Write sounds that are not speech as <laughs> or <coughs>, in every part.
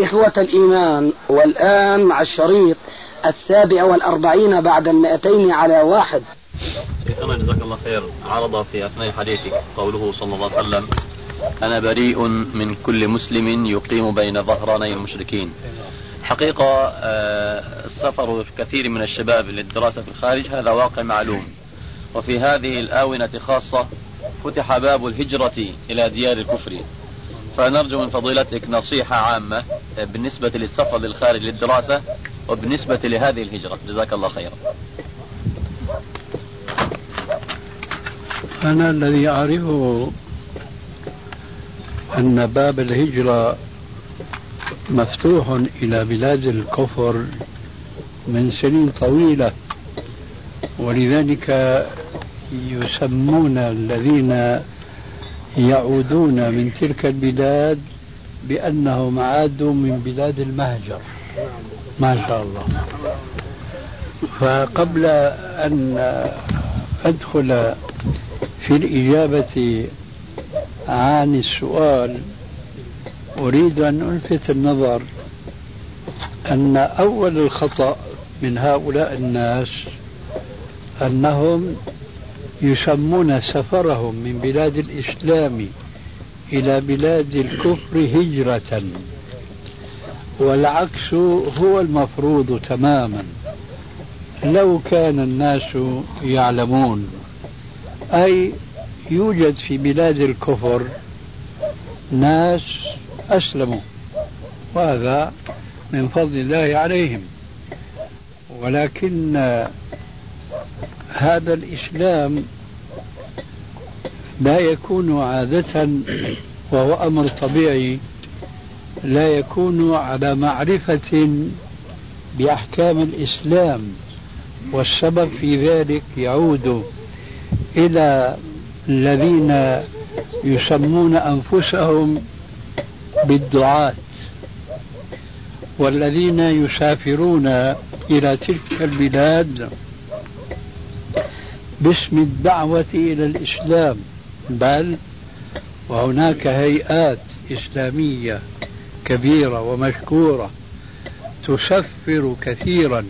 إخوة الإيمان والآن مع الشريط السابع والأربعين بعد المئتين على واحد. شيخنا جزاك الله خير. عرض في أثناء حديثك قوله صلى الله عليه وسلم أنا بريء من كل مسلم يقيم بين ظهراني المشركين. حقيقة آه، السفر كثير من الشباب للدراسة في الخارج هذا واقع معلوم. وفي هذه الآونة خاصة فتح باب الهجرة إلى ديار الكفر. فنرجو من فضيلتك نصيحة عامة بالنسبة للسفر للخارج للدراسة وبالنسبة لهذه الهجرة. جزاك الله خيرا. أنا الذي أعرفه أن باب الهجرة مفتوح إلى بلاد الكفر من سنين طويلة ولذلك يسمون الذين يعودون من تلك البلاد بأنهم عادوا من بلاد المهجر. ما شاء الله. فقبل أن أدخل في الإجابة عن السؤال أريد أن ألفت النظر أن أول الخطأ من هؤلاء الناس أنهم يسمون سفرهم من بلاد الإسلام إلى بلاد الكفر هجرة. والعكس هو المفروض تماما. لو كان الناس يعلمون أي يوجد في بلاد الكفر ناس أسلموا وهذا من فضل الله عليهم. ولكن هذا الإسلام لا يكون عادة وهو أمر طبيعي لا يكون على معرفة بأحكام الإسلام والسبب في ذلك يعود إلى الذين يسمون أنفسهم بالدعاة والذين يسافرون إلى تلك البلاد باسم الدعوة إلى الإسلام بل وهناك هيئات إسلامية كبيرة ومشكورة تسفر كثيرا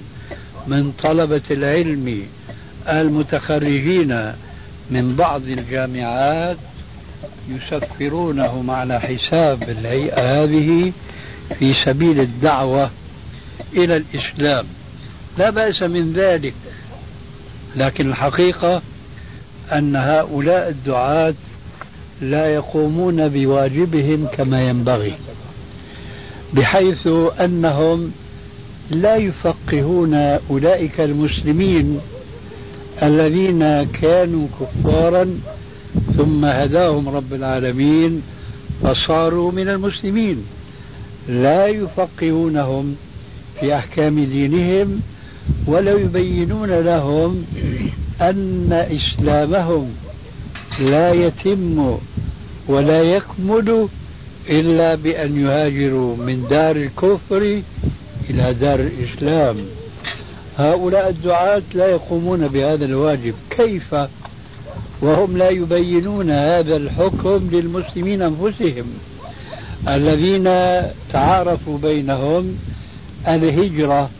من طلبة العلم المتخرجين من بعض الجامعات يسفرونهم على حساب الهيئة هذه في سبيل الدعوة إلى الإسلام. لا بأس من ذلك. لكن الحقيقة أن هؤلاء الدعاة لا يقومون بواجبهم كما ينبغي بحيث أنهم لا يفقهون أولئك المسلمين الذين كانوا كفارا ثم هداهم رب العالمين فصاروا من المسلمين. لا يفقهونهم في أحكام دينهم ولا يبينون لهم أن إسلامهم لا يتم ولا يكمل إلا بأن يهاجروا من دار الكفر إلى دار الإسلام. هؤلاء الدعاة لا يقومون بهذا الواجب. كيف؟ وهم لا يبينون هذا الحكم للمسلمين أنفسهم الذين تعارفوا بينهم الهجرة.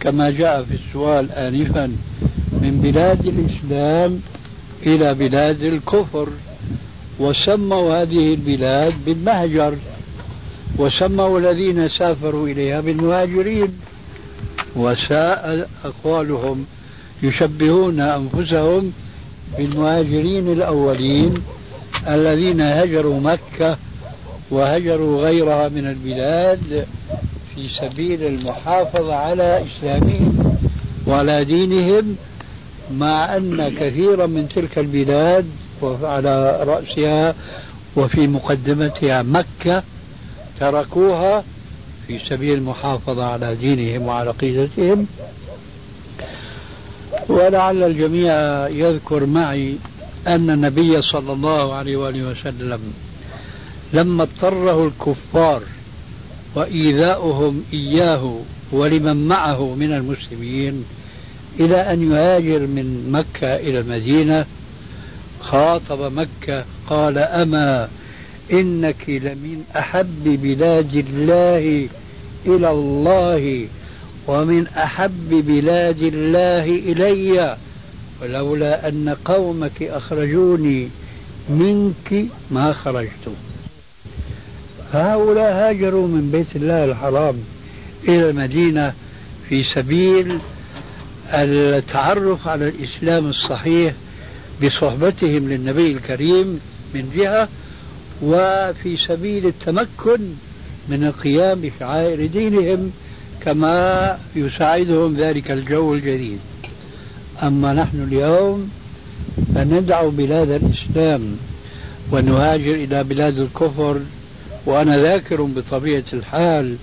كما جاء في السؤال انفا من بلاد الإسلام إلى بلاد الكفر وسموا هذه البلاد بالمهجر وسموا الذين سافروا إليها بالمهاجرين وساء أقوالهم يشبهون أنفسهم بالمهاجرين الأولين الذين هجروا مكة وهجروا غيرها من البلاد في سبيل المحافظة على إسلامهم وعلى دينهم مع أن كثيرا من تلك البلاد وعلى رأسها وفي مقدمتها مكة تركوها في سبيل المحافظة على دينهم وعلى عقيدتهم ولعل الجميع يذكر معي أن النبي صلى الله عليه وآله وسلم لما اضطره الكفار وإيذاؤهم إياه ولمن معه من المسلمين إلى أن يهاجر من مكة إلى المدينة. خاطب مكة قال أما إنك لمن أحب بلاد الله إلى الله ومن أحب بلاد الله إلي ولولا أن قومك أخرجوني منك ما خرجت هؤلاء هاجروا من بيت الله الحرام إلى المدينة في سبيل التعرف على الإسلام الصحيح بصحبتهم للنبي الكريم من جهة وفي سبيل التمكن من القيام بشعائر دينهم كما يساعدهم ذلك الجو الجديد. أما نحن اليوم فندع بلاد الإسلام ونهاجر إلى بلاد الكفر وأنا ذاكر بطبيعة الحال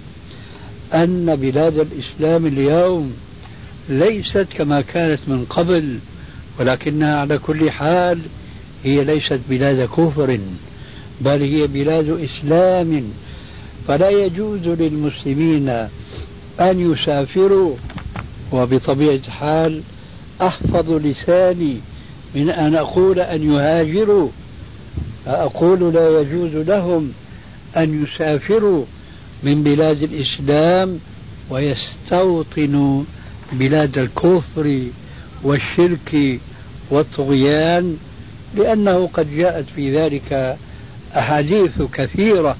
أن بلاد الإسلام اليوم ليست كما كانت من قبل ولكنها على كل حال هي ليست بلاد كفر بل هي بلاد إسلام. فلا يجوز للمسلمين أن يسافروا وبطبيعة الحال أحفظ لساني من أن أقول أن يهاجروا. فأقول لا يجوز لهم أن يسافروا من بلاد الإسلام ويستوطنوا بلاد الكفر والشرك والطغيان لأنه قد جاءت في ذلك أحاديث كثيرة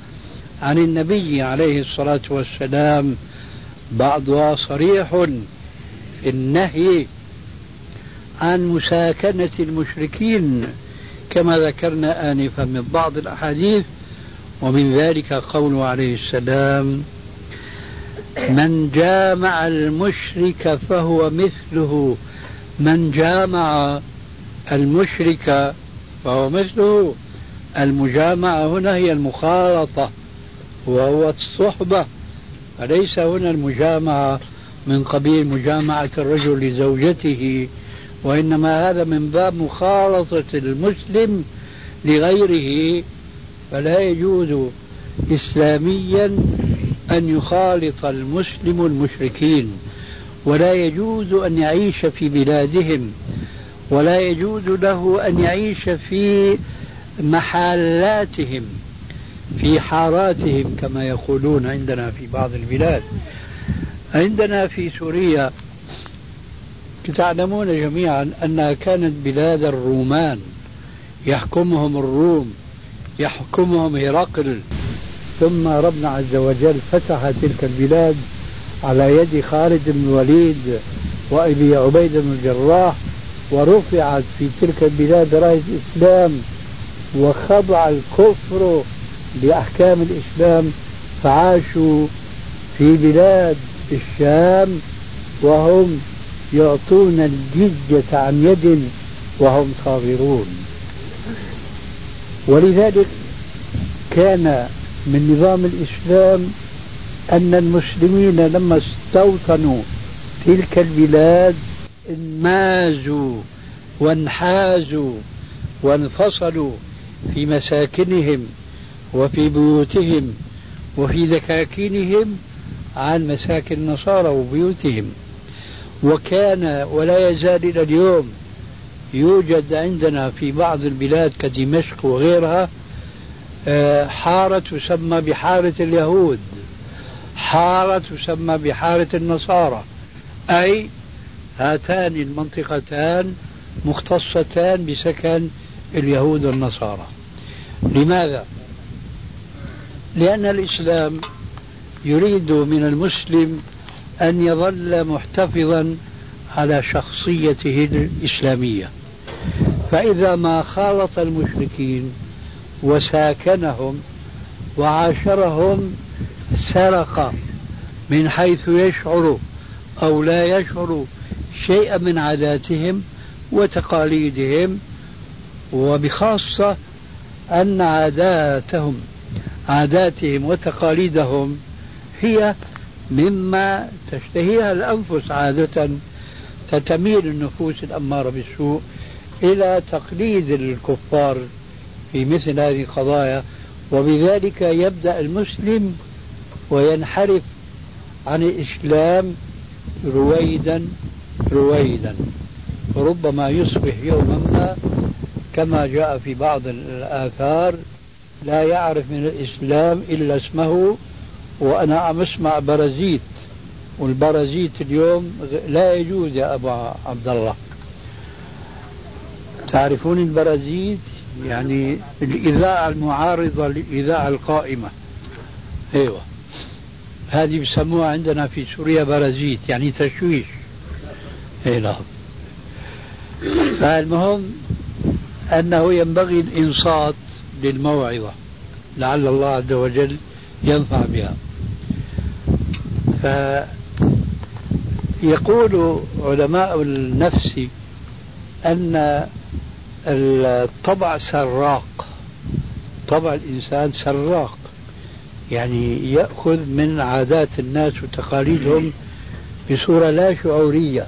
عن النبي عليه الصلاة والسلام بعضها صريح في النهي عن مساكنة المشركين كما ذكرنا آنفا من بعض الأحاديث ومن ذلك قوله عليه السلام من جامع المشرك فهو مثله من جامع المشرك فهو مثله المجامعة هنا هي المخالطة وهو الصحبة فليس هنا المجامعة من قبيل مجامعة الرجل لزوجته؟ وإنما هذا من باب مخالطة المسلم لغيره فلا يجوز إسلاميا أن يخالط المسلم المشركين ولا يجوز أن يعيش في بلادهم ولا يجوز له أن يعيش في محلاتهم في حاراتهم كما يقولون عندنا في بعض البلاد. عندنا في سوريا تعلمون جميعا أنها كانت بلاد الرومان يحكمهم الروم يحكمهم هرقل ثم ربنا عز وجل فتح تلك البلاد على يد خالد بن الوليد وأبي عبيده بن الجراح ورفعت في تلك البلاد رايه الإسلام وخضع الكفر لأحكام الإسلام فعاشوا في بلاد الشام وهم يعطون الجزية عن يد وهم صاغرون. ولذلك كان من نظام الإسلام أن المسلمين لما استوطنوا تلك البلاد انمازوا وانحازوا وانفصلوا في مساكنهم وفي بيوتهم وفي دكاكينهم عن مساكن النصارى وبيوتهم. وكان ولا يزال إلى اليوم يوجد عندنا في بعض البلاد كدمشق وغيرها آه، حارة تسمى بحارة اليهود حارة تسمى بحارة النصارى أي هاتان المنطقتان مختصتان بسكن اليهود والنصارى لماذا؟ لأن الإسلام يريد من المسلم أن يظل محتفظا على شخصيته الإسلامية. فإذا ما خالط المشركين وساكنهم وعاشرهم سرق من حيث يشعر أو لا يشعر شيئا من عاداتهم وتقاليدهم وبخاصة أن عاداتهم عاداتهم وتقاليدهم هي مما تشتهيها الأنفس عادة فتميل النفوس الأمارة بالسوء إلى تقليد الكفار في مثل هذه القضايا وبذلك يبدأ المسلم وينحرف عن الإسلام رويدا رويدا. ربما يصبح يوما ما كما جاء في بعض الآثار لا يعرف من الإسلام إلا اسمه وأنا عم أسمع برازيت والبرازيت اليوم لا يجوز يا أبو عبد الله تعرفون البرازيت يعني الإذاعة المعارضة للإذاعة القائمة. أيوة. هذه بسموها عندنا في سوريا برازيت يعني تشويش. أي نعم. فالمهم أنه ينبغي الإنصات للموعظة لعل الله عز وجل ينفع بها. فيقول علماء النفس أن الطبع سراق طبع الإنسان سراق. يعني يأخذ من عادات الناس وتقاليدهم بصورة لا شعورية.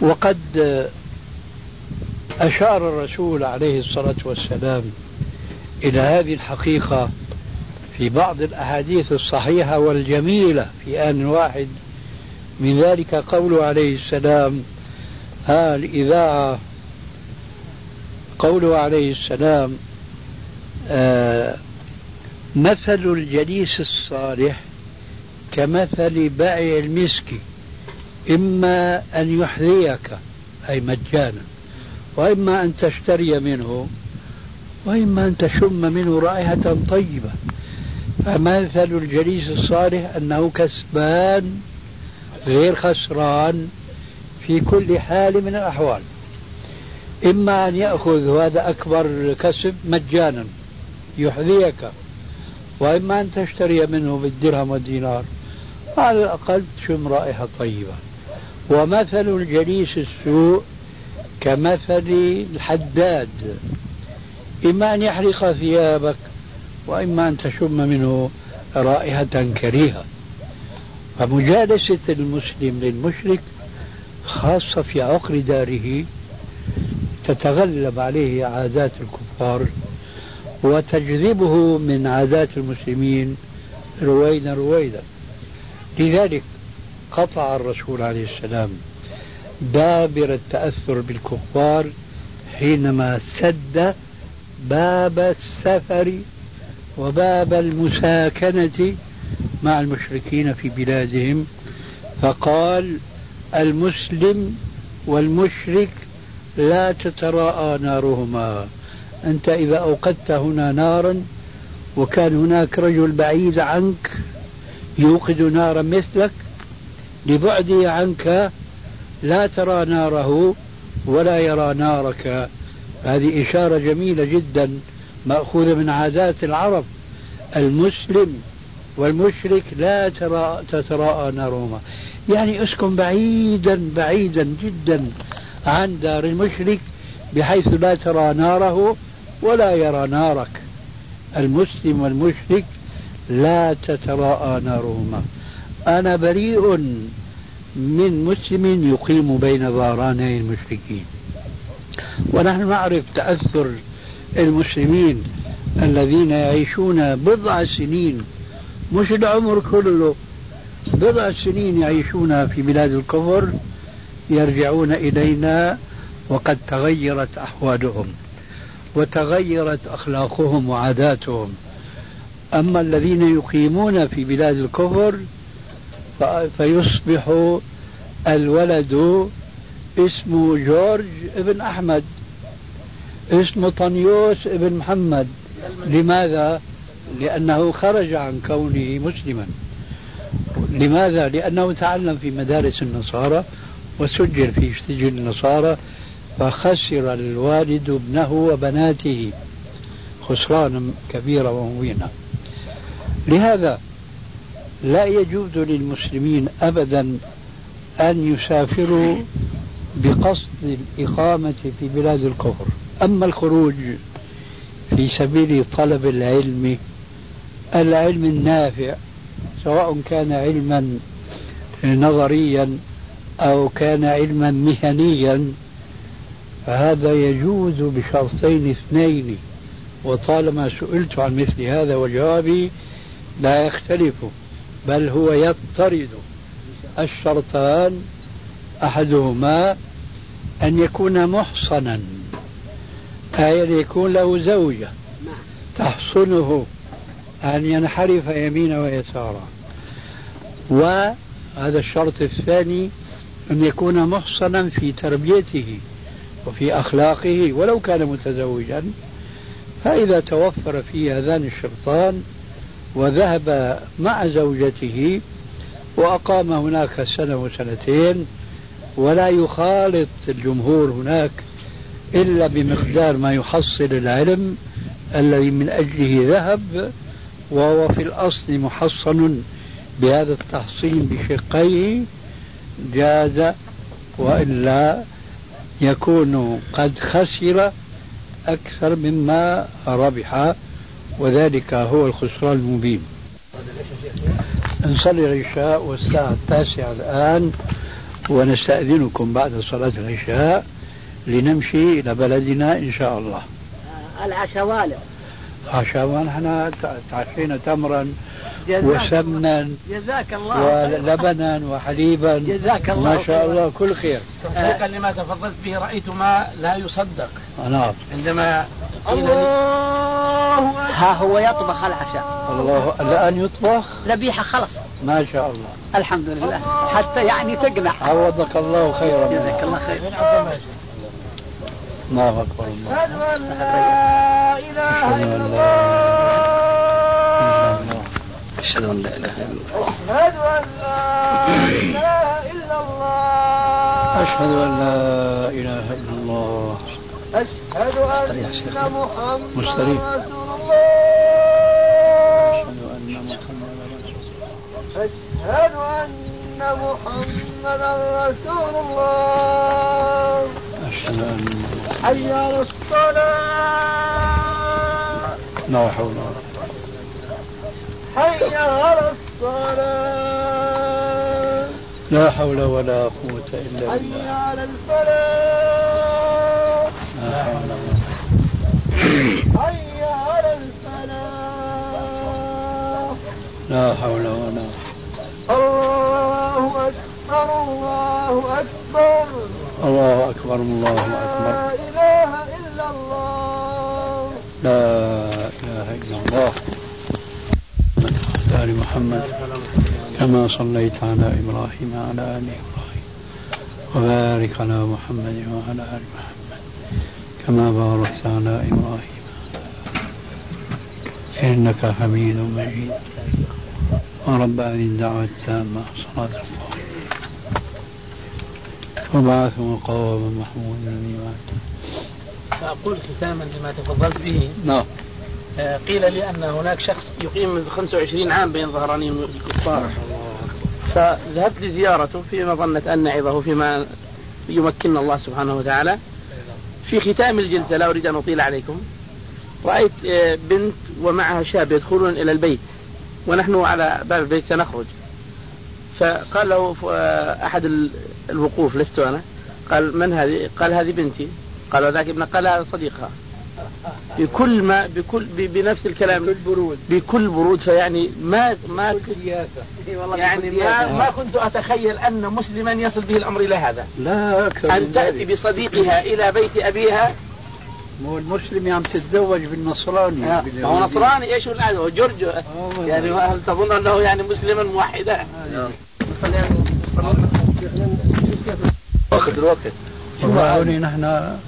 وقد أشار الرسول عليه الصلاة والسلام إلى هذه الحقيقة في بعض الأحاديث الصحيحة والجميلة في آن واحد من ذلك قوله عليه السلام ها الإذاعة قوله عليه السلام آه مثل الجليس الصالح كمثل بائع المسك إما أن يحذيك أي مجانا وإما أن تشتري منه وإما أن تشم منه رائحة طيبة. فمثل الجليس الصالح أنه كسبان غير خسران في كل حال من الأحوال. إما أن يأخذ هذا أكبر كسب مجانا يحذيك وإما أن تشتري منه بالدرهم والدينار على الأقل تشم رائحة طيبة. ومثل الجليس السوء كمثل الحداد إما أن يحرق ثيابك وإما أن تشم منه رائحة كريهة. فمجالسة المسلم للمشرك خاصة في عقر داره تتغلب عليه عادات الكفار وتجذبه من عادات المسلمين رويدا رويدا. لذلك قطع الرسول عليه السلام دابر التأثر بالكفار حينما سد باب السفر وباب المساكنة مع المشركين في بلادهم. فقال المسلم والمشرك لا تتراءى نارهما. أنت إذا أوقدت هنا نارا وكان هناك رجل بعيد عنك يوقد نارا مثلك لبعده عنك لا ترى ناره ولا يرى نارك. هذه إشارة جميلة جدا مأخوذة من عادات العرب المسلم والمشرك لا ترى تتراءى نارهما يعني اسكن بعيدا بعيدا جدا عن دار المشرك بحيث لا ترى ناره ولا يرى نارك. المسلم والمشرك لا تتراءى نارهما أنا بريء من مسلم يقيم بين ظهراني المشركين. ونحن نعرف تأثر المسلمين الذين يعيشون بضع سنين مش العمر كله بضع سنين يعيشون في بلاد الكفر يرجعون إلينا وقد تغيرت أحوالهم وتغيرت أخلاقهم وعاداتهم. أما الذين يقيمون في بلاد الكفر فيصبح الولد اسمه جورج ابن أحمد. اسمه طنيوس ابن محمد لماذا؟ لأنه خرج عن كونه مسلما لماذا؟ لأنه تعلم في مدارس النصارى وسجل في سجن النصارى فخسر الوالد ابنه وبناته خسرانا كبيرا ومبينا لهذا لا يجوز للمسلمين ابدا أن يسافروا بقصد الإقامة في بلاد الكفر. أما الخروج في سبيل طلب العلم العلم النافع سواء كان علما نظريا أو كان علما مهنيا فهذا يجوز بشرطين اثنين. وطالما سئلت عن مثل هذا وجوابي لا يختلف بل هو يضطرد الشرطان أحدهما أن يكون محصنا أي أن يكون له زوجة. تحصنه أن ينحرف يمينا ويسارا وهذا الشرط الثاني أن يكون محصنا في تربيته وفي أخلاقه ولو كان متزوجا. فإذا توفر فيه هذان الشرطان وذهب مع زوجته وأقام هناك سنة وسنتين ولا يخالط الجمهور هناك إلا بمقدار ما يحصل العلم الذي من أجله ذهب وهو في الأصل محصن بهذا التحصين بشقيه جاز وإلا يكون قد خسر أكثر مما ربح وذلك هو الخسران المبين. نصلي العشاء والساعة التاسعة الآن. ونستأذنكم بعد صلاة العشاء لنمشي إلى بلدنا إن شاء الله. العشاء والد عشاء ونحن تعشينا تمرا وسمنا جزاك الله ولبنا وحليبا. جزاك الله ما شاء الله كل خير. تصديقا لما تفضلت به رأيت ما لا يصدق. نعم. عندما الله ها هو يطبخ العشاء. الله الان يطبخ؟ ذبيحه خلص. ما شاء الله. الحمد لله. حتى يعني تقنع. عوضك الله خيرا. جزاك الله خير. الله أكبر الله أشهد أن لا إله إلا الله. أشهد أن لا إله إلا الله. أشهد أن محمد مستريح رسول الله. أشهد أن محمدا رسول الله. أشهد أن محمد رسول الله. أشهد أن حي على الصلاة. لا حول ولا حي على الصلاة. لا حول ولا قوة إلا حي بالله. على الفلاح. لا حول ولا حي على الفلاح. لا حول ولا الله أكبر الله أكبر. الله أكبر الله لا أكبر إله إلا الله. لا إله إلا الله. آل محمد كما صليت على إبراهيم وعلى آل إبراهيم. وبارك على محمد وعلى آل محمد كما باركت على إبراهيم إنك حميد مجيد. ورب هذه الدعوة التامة. صلاة الظهر وبعث مقاما محمودا ميماتا فأقول ختاما لما تفضلت به. نعم. آه، قيل لي أن هناك شخص يقيم من 25 عام بين ظهراني الكفار. فذهبت لزيارته في مظنة أن نعظه فيما يمكننا الله سبحانه وتعالى. في ختام الجلسة لا أريد أن أطيل عليكم. رأيت آه، بنت ومعها شاب يدخلون إلى البيت. ونحن على باب البيت سنخرج. فقال له آه، أحد ال- الوقوف لست أنا. قال من هذه؟ قال هذه بنتي. قال وذاك ابن قال هذا صديقها بكل ما بكل بنفس الكلام. بكل برود. بكل برود فيعني ما ما يعني ما ما كنت أتخيل أن مسلما يصل به الأمر إلى هذا. لا أن تأتي. بصديقها إلى بيت أبيها مو المسلم عم تتزوج بالنصراني ما هو نصراني إيش هو جورج يعني هل تظن أنه يعني مسلما موحدا؟ واخذ الوقت. هوني نحن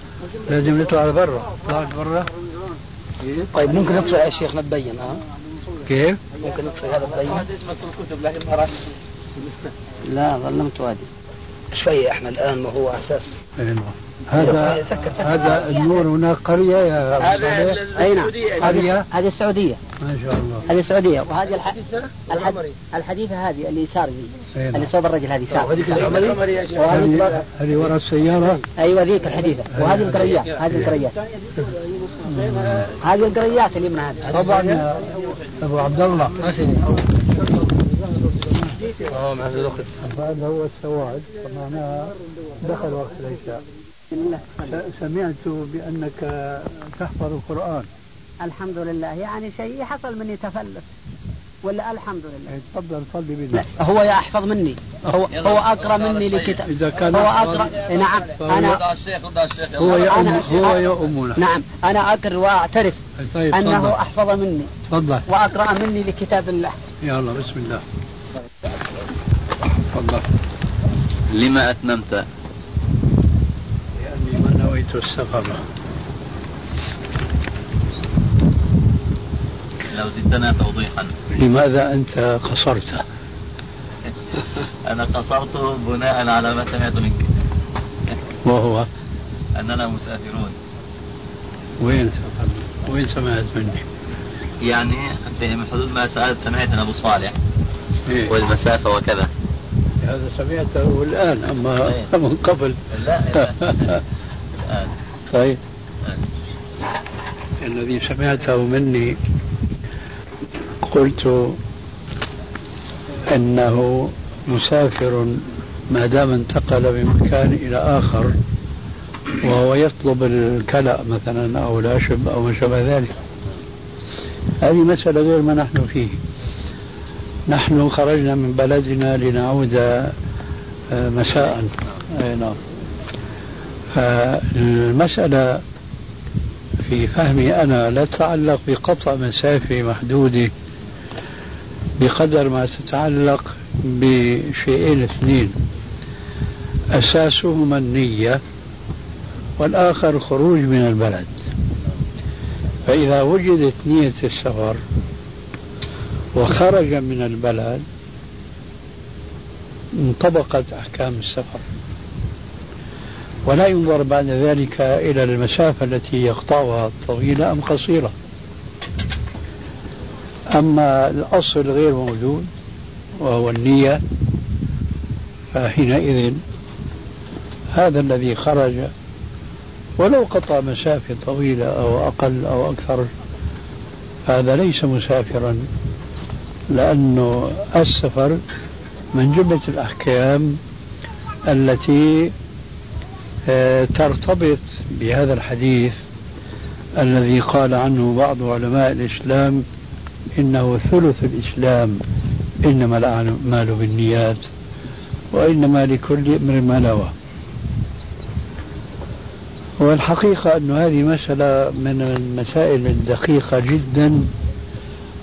لازم نطلع برا طلعت برا طيب ممكن نطفئ يا شيخ نبين ها؟ كيف؟ ممكن نطفئ هذا تبين هذا اسمه في الكتب لكن ما رأيت. لا ظلمت وادي. شوية إحنا الآن ما هو أساس. هذا هذا النور هناك قرية يا هذا نعم. السعودية. قرية؟ هذه السعودية. ما شاء الله. هذه السعودية. وهذه الح... الحد... الحديثة هذه اللي دي إيه نعم. اللي صوب الرجل هذه يسار العمري. يا شيخ. وهذه هذه هذه وراء السيارة. أيوه ذيك الحديثة. وهذه القريات هذه القريات هذه القريات اللي من هذه. طبعا يا أبو عبد الله. آه مع هذا هو السواد فمعناها دخل وقت العشاء. سمعت بأنك تحفظ القرآن. الحمد لله. يعني شيء حصل مني تفلت ولا الحمد لله. إيه، تفضل صلي بالله هو يحفظ مني. هو هو أقرأ مني لكتاب. إذا كان هو اقرا نعم. أنا هو يؤم هو يؤمنا. نعم. أنا اقر وأعترف طيب أنه أحفظ مني. تفضل. وأقرأ مني لكتاب الله. يلا بسم الله. تفضل. لما أتممت؟ لأني ما نويت السفر. لو زدتنا توضيحا. لماذا أنت قصرت؟ <laughs> أنا قصرت بناء على ما سمعت منك. وهو؟ أننا مسافرون. وين وين سمعت مني؟ يعني في حدود ما سألت سمعت أبو صالح. إيه؟ والمسافة وكذا. هذا سمعته الآن أما إيه؟ من قبل. لا. <laughs> الآن. طيب. الذي سمعته مني قلت أنه مسافر ما دام انتقل من مكان إلى آخر وهو يطلب الكلأ مثلا أو العشب أو ما شابه ذلك. هذه مسألة غير ما نحن فيه. نحن خرجنا من بلدنا لنعود آه، مساء. نعم. فالمسألة في فهمي أنا لا تتعلق بقطع مسافة محدودة بقدر ما تتعلق بشيئين اثنين. أساسهما النية والآخر الخروج من البلد. فإذا وجدت نية السفر وخرج من البلد انطبقت أحكام السفر. ولا ينظر بعد ذلك إلى المسافة التي يقطعها طويلة أم قصيرة. أما الأصل غير موجود وهو النية فحينئذ هذا الذي خرج ولو قطع مسافة طويلة أو أقل أو أكثر هذا ليس مسافرا. لأنه السفر من جملة الأحكام التي آه، ترتبط بهذا الحديث الذي قال عنه بعض علماء الإسلام إنه ثلث الإسلام إنما الأعمال بالنيات وإنما لكل امرئ ما نوى. والحقيقة أن هذه مسألة من المسائل الدقيقة جدا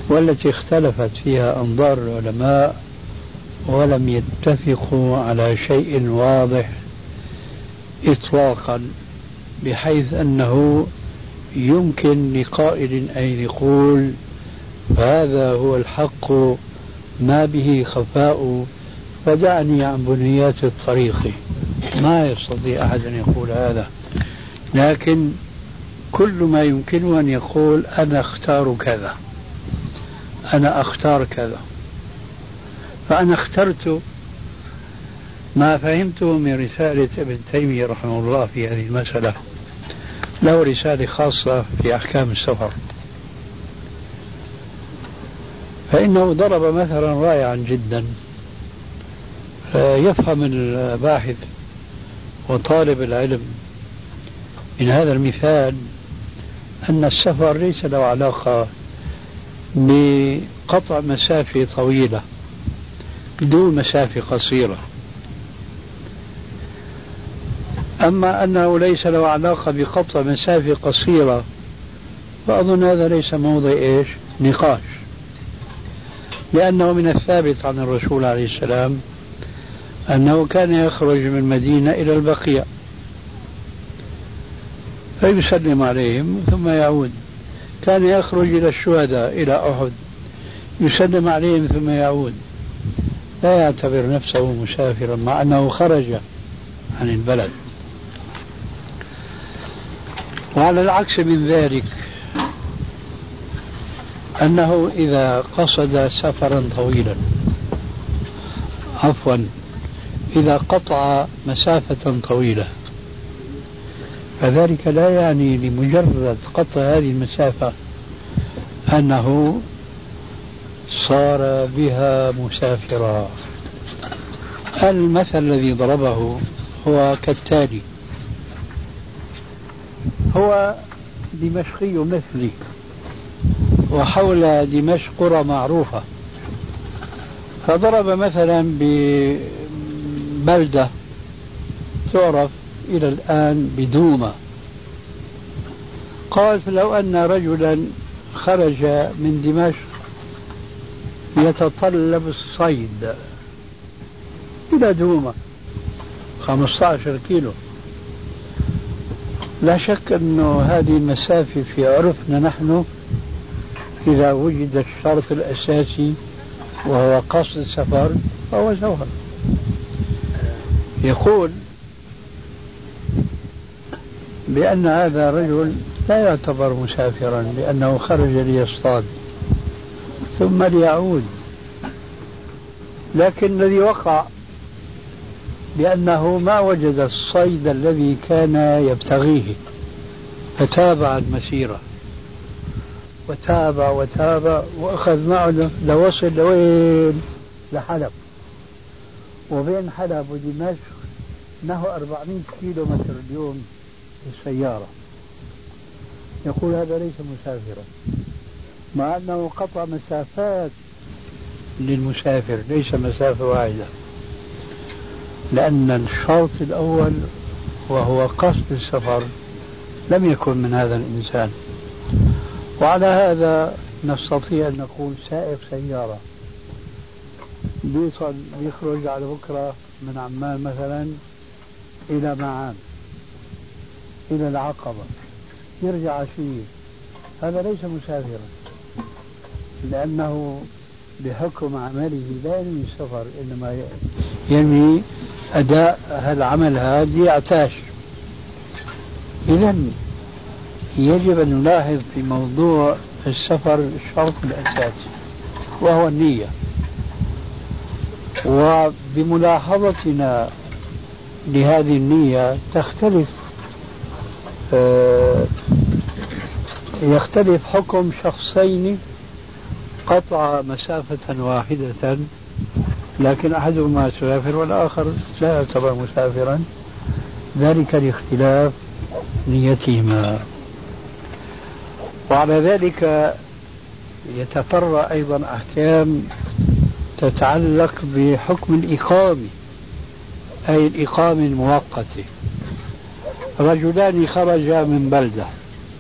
والتي اختلفت فيها أنظار العلماء ولم يتفقوا على شيء واضح إطلاقا بحيث أنه يمكن لقائل أن يقول هذا هو الحق ما به خفاء فدعني عن بنيات الطريق. ما يستطيع أحد أن يقول هذا. لكن كل ما يمكنه أن يقول أنا أختار كذا. أنا أختار كذا. فأنا اخترت ما فهمته من رسالة ابن تيمية رحمه الله في هذه المسألة. له رسالة خاصة في أحكام السفر. فإنه ضرب مثلا رائعا جدا. يفهم الباحث وطالب العلم من هذا المثال أن السفر ليس له علاقة بقطع مسافة طويلة بدون مسافة قصيرة. أما أنه ليس له علاقة بقطع مسافة قصيرة فأظن هذا ليس موضع إيش؟ نقاش. لأنه من الثابت عن الرسول عليه السلام أنه كان يخرج من المدينة إلى البقيع فيسلم عليهم ثم يعود. كان يخرج إلى الشهداء إلى أحد يسلم عليهم ثم يعود. لا يعتبر نفسه مسافرا مع أنه خرج عن البلد. وعلى العكس من ذلك أنه إذا قصد سفرا طويلا عفوا إذا قطع مسافة طويلة فذلك لا يعني لمجرد قطع هذه المسافة أنه صار بها مسافرا. المثل الذي ضربه هو كالتالي. هو دمشقي مثلي وحول دمشق قرى معروفة. فضرب مثلا ببلدة تعرف إلى الآن بدومة قال فلو أن رجلا خرج من دمشق يتطلب الصيد إلى دومة 15 كيلو. لا شك أنه هذه المسافة في عرفنا نحن إذا وجد الشرط الأساسي وهو قصد السفر فهو سفر يقول بأن هذا الرجل لا يعتبر مسافرا لأنه خرج ليصطاد ثم ليعود. لكن الذي وقع بأنه ما وجد الصيد الذي كان يبتغيه فتابع المسيرة وتابع وتابع وأخذ معه لوصل لوين؟ لحلب. وبين حلب ودمشق. نحو 400 كيلو متر اليوم بالسيارة يقول هذا ليس مسافرا مع أنه قطع مسافات للمسافر ليس مسافة واحدة. لأن الشرط الأول وهو قصد السفر لم يكن من هذا الإنسان. وعلى هذا نستطيع أن نقول سائق سيارة. بيصل بيخرج على بكرة من عمان مثلا إلى معان إلى العقبة. يرجع عشية هذا ليس مسافرا. لأنه بحكم عمله لا ينوي السفر إنما ينوي أداء هالعمل هذا ليعتاش إذا يجب أن نلاحظ في موضوع السفر الشرط الأساسي وهو النية. وبملاحظتنا لهذه النية تختلف آه، يختلف حكم شخصين قطع مسافة واحدة لكن أحدهما مسافر والآخر لا يعتبر مسافرا ذلك لاختلاف نيتهما. وعلى ذلك يتفرع أيضا أحكام تتعلق بحكم الإقامة. أي الإقامة المؤقتة. رجلان خرجا من بلدة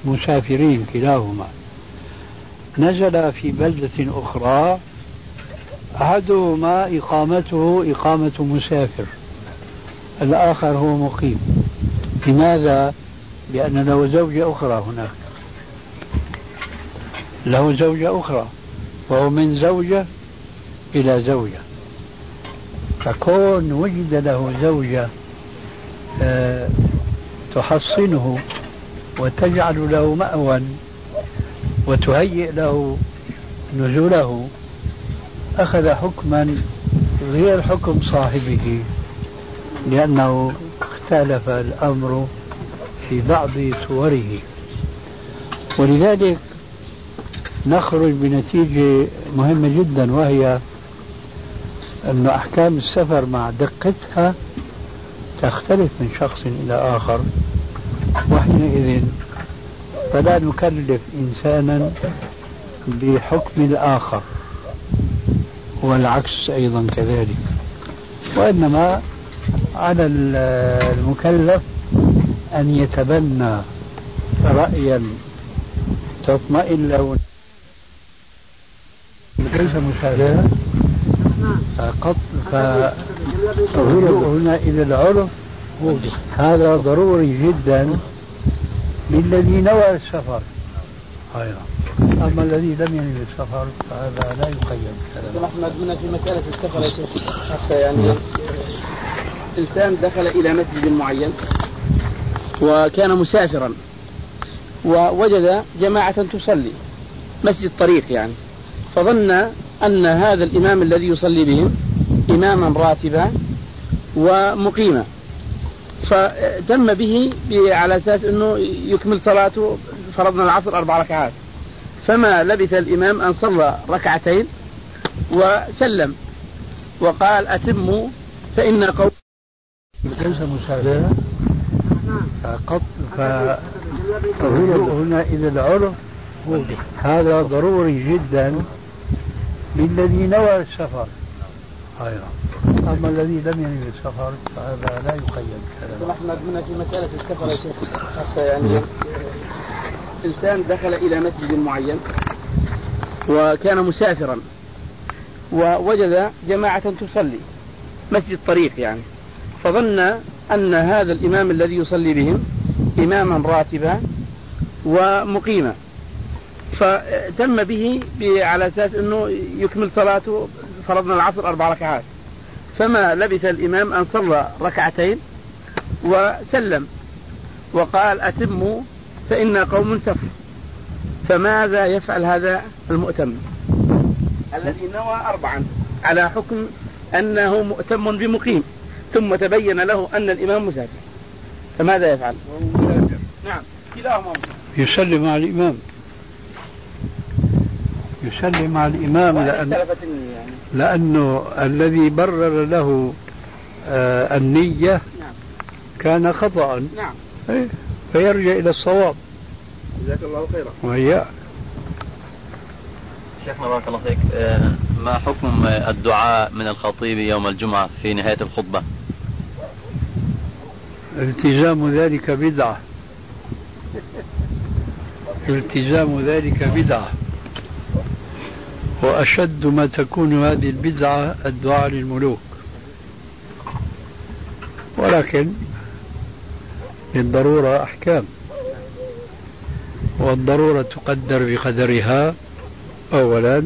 مسافرين كلاهما. نزل في بلدة أخرى أحدهما إقامته إقامة مسافر الآخر هو مقيم. لماذا؟ لأن له زوجة أخرى هناك. له زوجة أخرى وهو من زوجة إلى زوجة. فكون وجد له زوجة آه، تحصنه وتجعل له مأوى وتهيئ له نزوله أخذ حكما غير حكم صاحبه لأنه اختلف الأمر في بعض صوره. ولذلك نخرج بنتيجة مهمة جدا وهي أن أحكام السفر مع دقتها تختلف من شخص إلى آخر وحينئذ فلا نكلف إنسانا بحكم الآخر والعكس أيضا كذلك. وإنما على المكلف أن يتبنى رأيا تطمئن له. ليس مشاهدة قط فالرجوع هنا إلى العرف. هذا ضروري جدا للذي نوى السفر. أيضا أما الذي لم ينوي السفر فهذا لا يقيد نحن هنا في مسألة السفر حتى يعني إنسان دخل إلى مسجد معين وكان مسافرا ووجد جماعة تصلي مسجد طريق يعني فظن أن هذا الإمام الذي يصلي بهم إماما راتبا ومقيما. فتم به على أساس أنه يكمل صلاته فرضنا العصر أربع ركعات. فما لبث الإمام أن صلى ركعتين وسلم. وقال أتموا فإن قوم ليس مساواة فقط فالرجوع هنا إلى العرف هذا ضروري جدا. للذي نوى السفر. أيوة. أما الذي لم ينوي السفر فهذا لا يقيد أحمد هنا في مسألة السفر يا شيخ. خاصة يعني إنسان دخل إلى مسجد معين وكان مسافرا ووجد جماعة تصلي مسجد طريق يعني. فظن أن هذا الإمام الذي يصلي بهم إماما راتبا ومقيما. فتم به على أساس أنه يكمل صلاته فرضنا العصر أربع ركعات. فما لبث الإمام أن صلى ركعتين وسلم. وقال أتموا فإن قوم سفر فماذا يفعل هذا المؤتم؟ الذي نوى أربعا. على حكم أنه مؤتم بمقيم. ثم تبين له أن الإمام مسافر. فماذا يفعل؟ نعم كلاهما. يسلم على الإمام. يسلم مع الإمام لأن يعني. لأنه الذي برر له آه النية نعم. كان خطأ. نعم. إيه، فيرجع إلى الصواب. جزاك الله خيرا. وإياك شيخنا بارك الله فيك آه، ما حكم الدعاء من الخطيب يوم الجمعة في نهاية الخطبة؟ التزام ذلك بدعة. التزام ذلك بدعة. وأشد ما تكون هذه البدعة الدعاء للملوك. ولكن للضرورة أحكام. والضرورة تقدر بقدرها أولا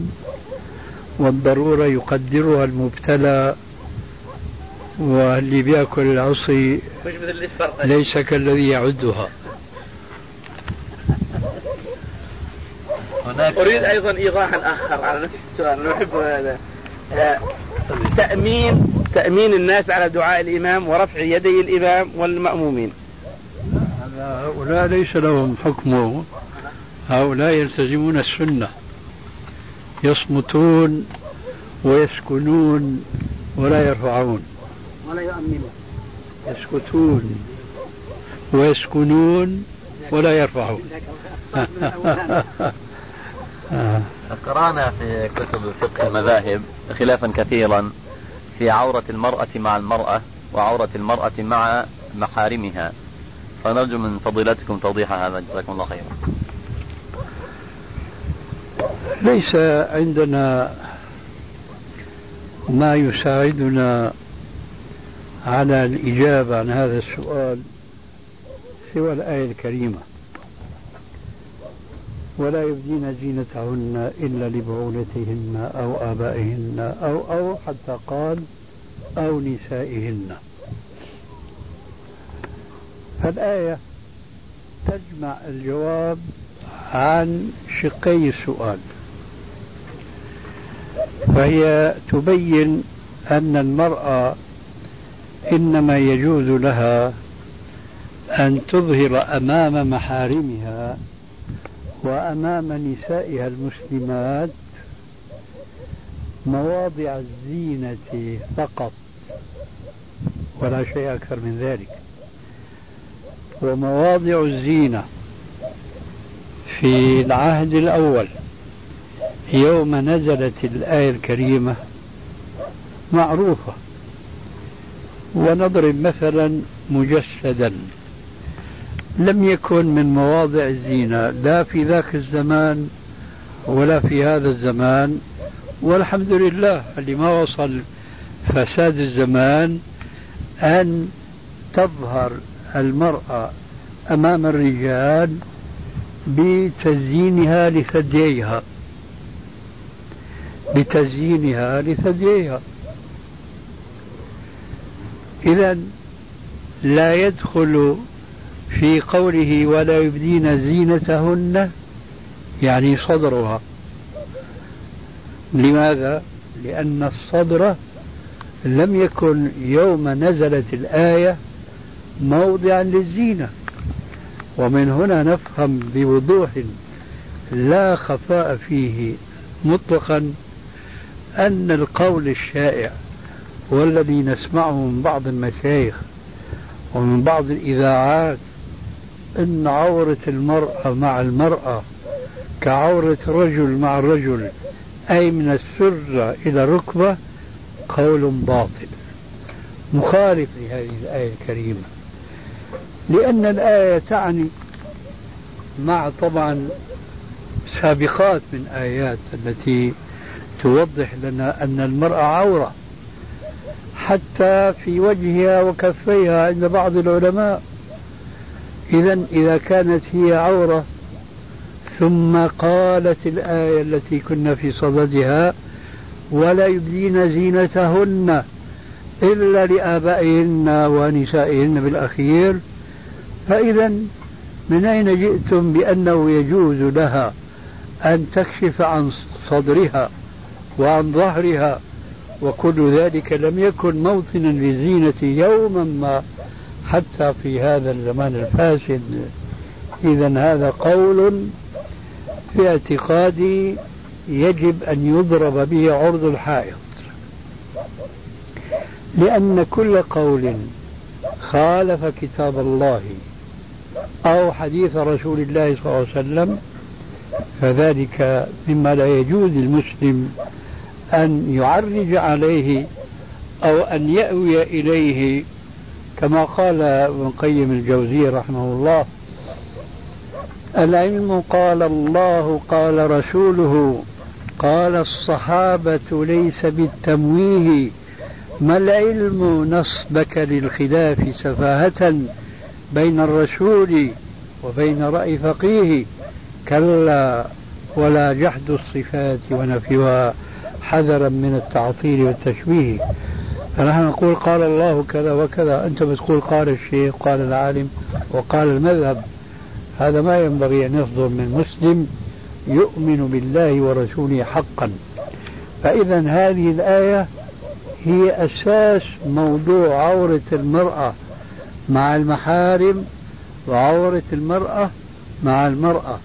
والضرورة يقدرها المبتلى واللي بيأكل العصي ليس كالذي يعدها. أريد أيضا إيضاحا آخر على نفس السؤال نحب هذا. آه، تأمين تأمين الناس على دعاء الإمام ورفع يدي الإمام والمأمومين. هؤلاء ليس لهم حكمه هؤلاء يلتزمون السنة. يصمتون ويسكنون ولا يرفعون. ولا يؤمنون. يسكتون ويسكنون ولا يرفعون. <laughs> قرأنا في كتب فقه المذاهب خلافا كثيرا في عورة المرأة مع المرأة وعورة المرأة مع محارمها. فنرجو من فضيلتكم توضيح هذا. جزاكم الله خيرا. ليس عندنا ما يساعدنا على الإجابة عن هذا السؤال سوى الآية الكريمة. ولا يبدين زينتهن إلا لبعولتهن أو آبائهن أو أو حتى قال أو نسائهن. فالآية تجمع الجواب عن شقي السؤال. فهي تبين أن المرأة إنما يجوز لها أن تظهر أمام محارمها وأمام نسائها المسلمات مواضع الزينة فقط ولا شيء أكثر من ذلك. ومواضع الزينة في العهد الأول يوم نزلت الآية الكريمة معروفة. ونضرب مثلا مجسدا. لم يكن من مواضع الزينة لا في ذاك الزمان ولا في هذا الزمان. والحمد لله اللي ما وصل فساد الزمان أن تظهر المرأة أمام الرجال بتزيينها لثدييها. بتزيينها لثدييها. إذا لا يدخل في قوله ولا يبدين زينتهن يعني صدرها لماذا؟ لأن الصدر لم يكن يوم نزلت الآية موضعا للزينة ومن هنا نفهم بوضوح لا خفاء فيه مطلقا أن القول الشائع والذي نسمعه من بعض المشايخ ومن بعض الإذاعات أن عورة المرأة مع المرأة كعورة رجل مع الرجل أي من السرة إلى الركبة قول باطل. مخالف لهذه الآية الكريمة. لأن الآية تعني مع طبعا سابقات من آيات التي توضح لنا أن المرأة عورة. حتى في وجهها وكفيها عند بعض العلماء إذا إذا كانت هي عورة ثم قالت الآية التي كنا في صددها ولا يبدين زينتهن إلا لآبائهن ونسائهن بالأخير فإذا من أين جئتم بأنه يجوز لها أن تكشف عن صدرها وعن ظهرها؟ وكل ذلك لم يكن موطنا للزينة يوما ما. حتى في هذا الزمان الفاسد. إذا هذا قول في اعتقادي يجب أن يضرب به عرض الحائط. لأن كل قول خالف كتاب الله أو حديث رسول الله صلى الله عليه وسلم فذلك مما لا يجوز للمسلم أن يعرج عليه أو أن يأوي إليه كما قال ابن قيم الجوزي رحمه الله العلم قال الله قال رسوله قال الصحابة ليس بالتمويه ما العلم نصبك للخلاف سفاهة بين الرسول وبين رأي فقيه؟ كلا ولا جحد الصفات ونفيها حذرا من التعطيل والتشبيه فنحن نقول قال الله كذا وكذا. أنت بتقول قال الشيخ قال العالم وقال المذهب. هذا ما ينبغي أن يصدر من مسلم يؤمن بالله ورسوله حقا. فإذا هذه الآية هي أساس موضوع عورة المرأة مع المحارم وعورة المرأة مع المرأة.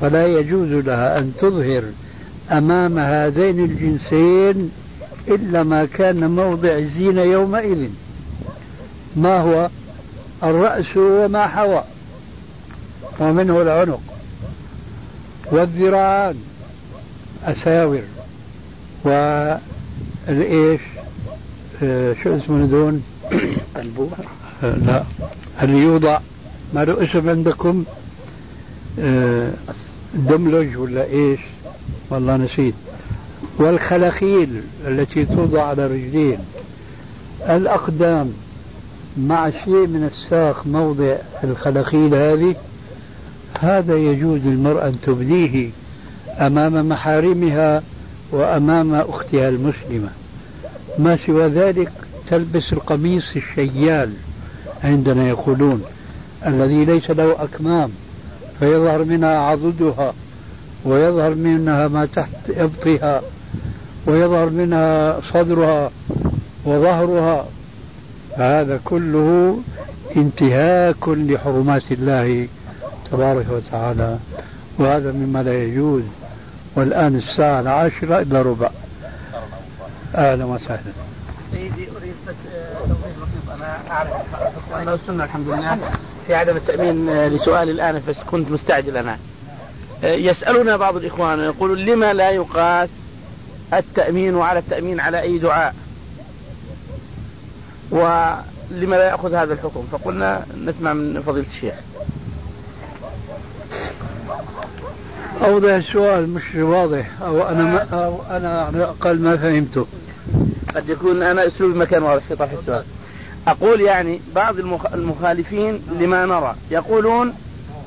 فلا يجوز لها أن تظهر أمام هذين الجنسين إلا ما كان موضع الزينة يومئذ. ما هو؟ الرأس وما حوى. ومنه العنق. والذراعان. أساور والإيش؟ آه شو اسمه دون <coughs> البوع آه لا. اللي يوضع؟ ما له اسم عندكم؟ آه دملج ولا إيش؟ والله نسيت. والخلاخيل التي توضع على الرجلين الأقدام مع شيء من الساق موضع الخلاخيل هذه هذا يجوز للمرأة أن تبديه أمام محارمها وأمام أختها المسلمة. ما سوى ذلك تلبس القميص الشيال عندنا يقولون الذي ليس له أكمام فيظهر منها عضدها ويظهر منها ما تحت إبطها. ويظهر منها صدرها وظهرها فهذا كله انتهاك لحرمات الله تبارك وتعالى. وهذا مما لا يجوز. والآن الساعة العاشرة إلا ربع. أهلا وسهلا. سيدي أريد بس توضيح بسيط. أنا أعرف أن السنة الحمد لله. في عدم التأمين لسؤالي الآن بس كنت مستعجل أنا. يسألنا بعض الإخوان يقول لما لا يقاس التأمين على التأمين على أي دعاء. ولما لا يأخذ هذا الحكم؟ فقلنا نسمع من فضيلة الشيخ. أوضح السؤال مش واضح. أو أنا ما أو أنا على الأقل ما فهمته. قد يكون أنا أسلوبي ما كان واضح في طرح السؤال. أقول يعني بعض المخالفين لما نرى يقولون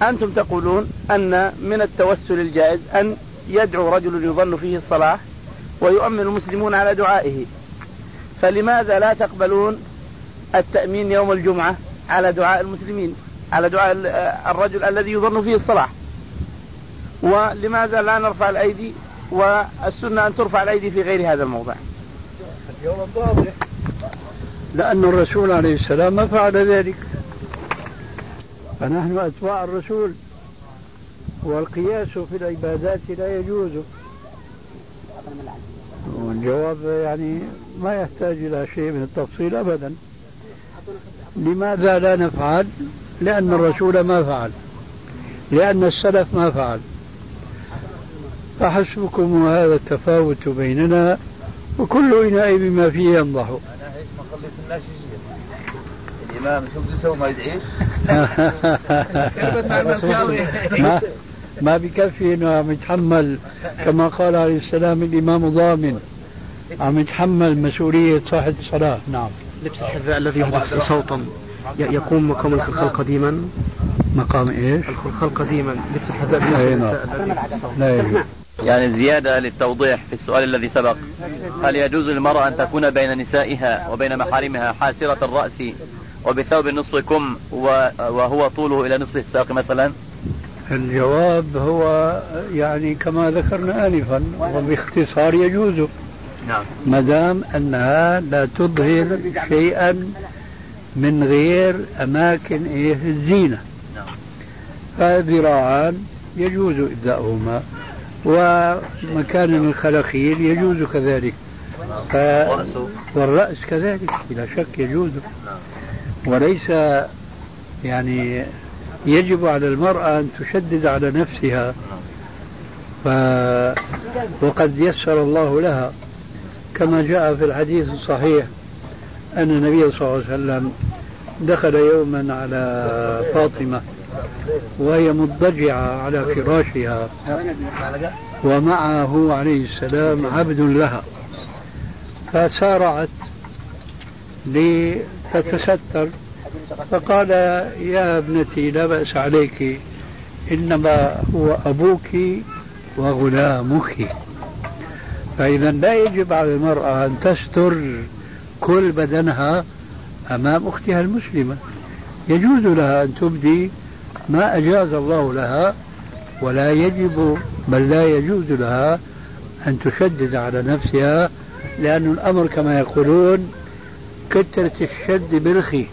أنتم تقولون أن من التوسل الجائز أن يدعو رجل يظن فيه الصلاح ويؤمن المسلمون على دعائه. فلماذا لا تقبلون التأمين يوم الجمعة على دعاء المسلمين؟ على دعاء الرجل الذي يظن فيه الصلاح ولماذا لا نرفع الأيدي والسنة أن ترفع الأيدي في غير هذا الموضع؟ واضح لأن الرسول عليه السلام ما فعل ذلك. فنحن أتباع الرسول. والقياس في العبادات لا يجوز. والجواب يعني ما يحتاج إلى شيء من التفصيل أبدا. لماذا لا نفعل؟ لأن الرسول ما فعل. لأن السلف ما فعل. فحسبكم هذا التفاوت بيننا وكل إناء بما فيه ينضح. الإمام شوف يسوي؟ ما يدعيش. <laughs> <laughs> <laughs> ما بكفي إنه عم يتحمل كما قال عليه السلام الإمام ضامن. عم يتحمل مسؤولية صاحب الصلاة. نعم. لبس الحذاء الذي يضع صوتا. يقوم مقام الخلخال قديما. مقام إيش؟ الخلخال قديما. لبس الحذاء لا يجوز يعني زيادة للتوضيح في السؤال الذي سبق. هل يجوز للمرأة أن تكون بين نسائها وبين محارمها حاسرة الرأس وبثوب نصف كم وهو طوله إلى نصف الساق مثلا؟ الجواب هو يعني كما ذكرنا آنفا وباختصار يجوز. نعم. ما دام أنها لا تظهر شيئا من غير أماكن إيه؟ الزينة. نعم. فذراعان يجوز إبداؤهما ومكان الخلخيل يجوز كذلك. ف... والرأس. كذلك بلا شك يجوز. وليس يعني يجب على المرأة أن تشدد على نفسها. ف... وقد يسر الله لها. كما جاء في الحديث الصحيح أن النبي صلى الله عليه وسلم دخل يوما على فاطمة وهي مضطجعة على فراشها. ومعه عليه السلام عبد لها. فسارعت لتتستر فقال يا ابنتي لا بأس عليك إنما هو أبوك وغلامك. فإذا لا يجب على المرأة أن تستر كل بدنها أمام أختها المسلمة. يجوز لها أن تبدي ما أجاز الله لها ولا يجب بل لا يجوز لها أن تشدد على نفسها لأن الأمر كما يقولون كثرة الشد برخي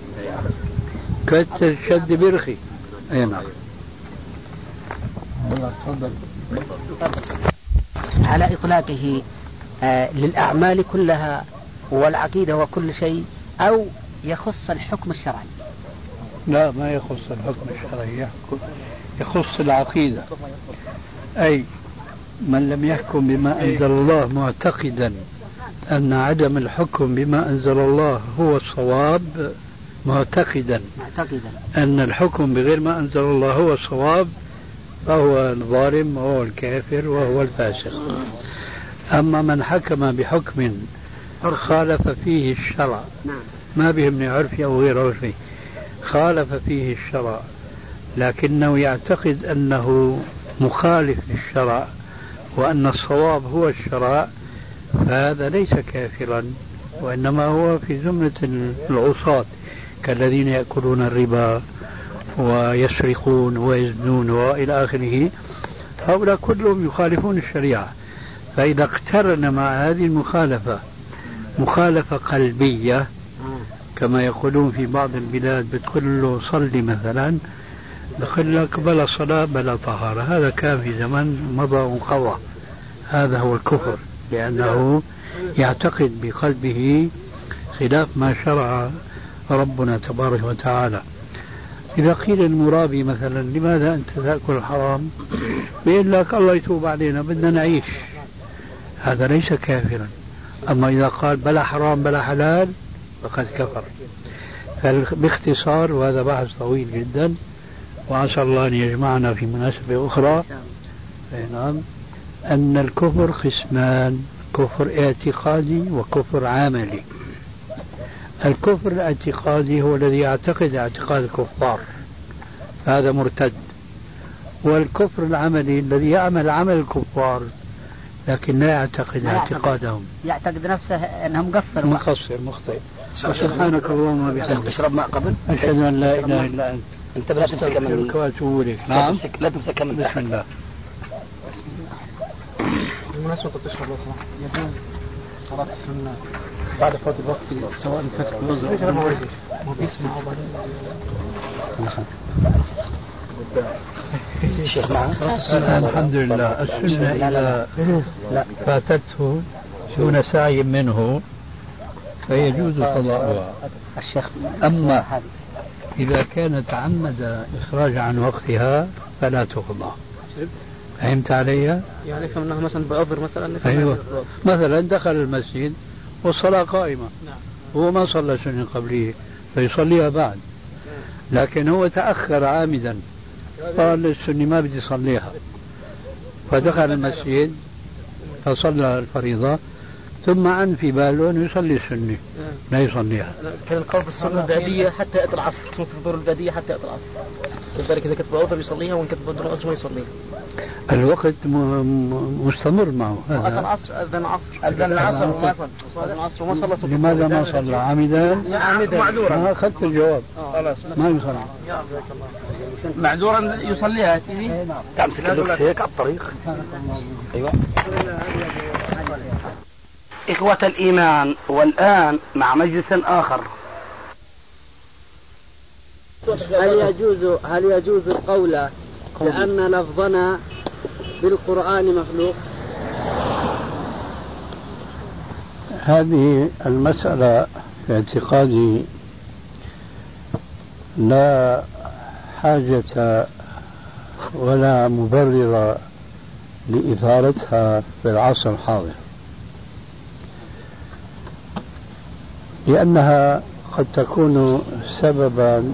كثرة الشد برخي. أي نعم. على إطلاقه آه للأعمال كلها والعقيدة وكل شيء أو يخص الحكم الشرعي؟ لا ما يخص الحكم الشرعي يخص العقيدة. أي من لم يحكم بما أنزل الله معتقدا أن عدم الحكم بما أنزل الله هو الصواب معتقدا معتقدا. أن الحكم بغير ما أنزل الله هو الصواب فهو الظالم وهو الكافر وهو الفاسق. أما من حكم بحكم خالف فيه الشرع نعم. ما بيهمني عرفي أو غير عرفي خالف فيه الشرع لكنه يعتقد أنه مخالف للشرع وأن الصواب هو الشرع فهذا ليس كافرا وإنما هو في زمرة العصاة. كالذين يأكلون الربا ويسرقون ويزنون وإلى آخره هؤلاء كلهم يخالفون الشريعة. فإذا اقترن مع هذه المخالفة مخالفة قلبية كما يقولون في بعض البلاد بتقول له صلي مثلا بقول لك بلا صلاة بلا طهارة. هذا كان في زمن مضى وانقضى هذا هو الكفر لأنه يعتقد بقلبه خلاف ما شرع ربنا تبارك وتعالى. إذا قيل المرابي مثلا لماذا أنت تأكل الحرام؟ بيقول لك الله يتوب علينا بدنا نعيش. هذا ليس كافرا. أما إذا قال بلا حرام بلا حلال فقد كفر. باختصار وهذا بحث طويل جدا. وعسى الله أن يجمعنا في مناسبة أخرى. نعم. أن الكفر قسمان كفر اعتقادي وكفر عملي. الكفر الاعتقادي هو الذي يعتقد اعتقاد الكفار. هذا مرتد. والكفر العملي الذي يعمل عمل الكفار لكن لا يعتقد اعتقادهم. يعتقد نفسه انه مقصر مقصر مخطئ. سبحانك اللهم وبحمدك. تشرب ماء قبل؟ أشهد أن لا إله إلا أنت. أنت لا تمسك من وأتوب إليك. نعم. لا تمسك من بسم الله. بالمناسبة كنت تشرب لو سمحت صلاة السنة بعد فوات الوقت سواء كانت الوزر وبيسمع أو بعدين الحمد لله السنة إذا فاتته دون سعي منه فيجوز قضاؤها. الشيخ أما إذا كان تعمد إخراج عن وقتها فلا تقضى. فهمت علي؟ يعني انه مثلا بعذر مثلا؟ أيوه. مثلا دخل المسجد والصلاة قائمة. نعم. هو ما صلى سنة قبلية فيصليها بعد. لكن هو تأخر عامدا. قال السنة ما بدي صليها فدخل المسجد فصلى الفريضة. ثم عن في باله انه يصلي السنة. لا يصليها. كان القصد السنة البعدية حتى يأتي العصر. كنت الظهر البعدية حتى يأتي العصر. لذلك إذا كتب عذر يصليها وإن كتب بدون عذر ما يصليها الوقت مستمر معه. هذا. العصر أذن العصر. أذن العصر وما صلى. أذن العصر وما صلى لماذا ما صلى؟ عامدا؟ عامدا معذورا. ما أخذت الجواب. خلاص. ما يصلى معذورا يصليها يا سيدي. تمسك اللوكس هيك على الطريق. أيوه. إخوة الإيمان والآن مع مجلس آخر هل يجوز هل يجوز القول بأن لفظنا بالقرآن مخلوق؟ هذه المسألة في اعتقادي لا حاجة ولا مبرر لإثارتها في العصر الحاضر لأنها قد تكون سببا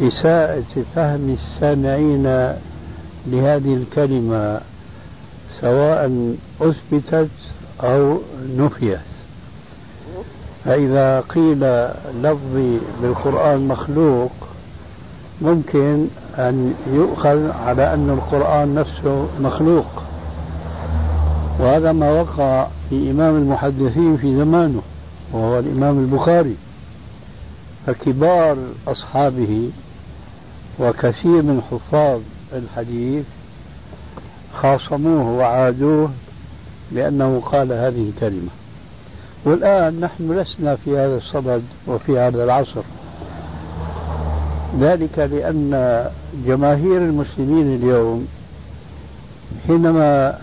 لإساءة فهم السامعين لهذه الكلمة سواء أثبتت أو نفيت. فإذا قيل لفظي بالقرآن مخلوق ممكن أن يؤخذ على أن القرآن نفسه مخلوق. وهذا ما وقع في إمام المحدثين في زمانه وهو الإمام البخاري. فكبار أصحابه وكثير من حفاظ الحديث خاصموه وعادوه بأنه قال هذه الكلمة والآن نحن لسنا في هذا الصدد وفي هذا العصر. ذلك لأن جماهير المسلمين اليوم حينما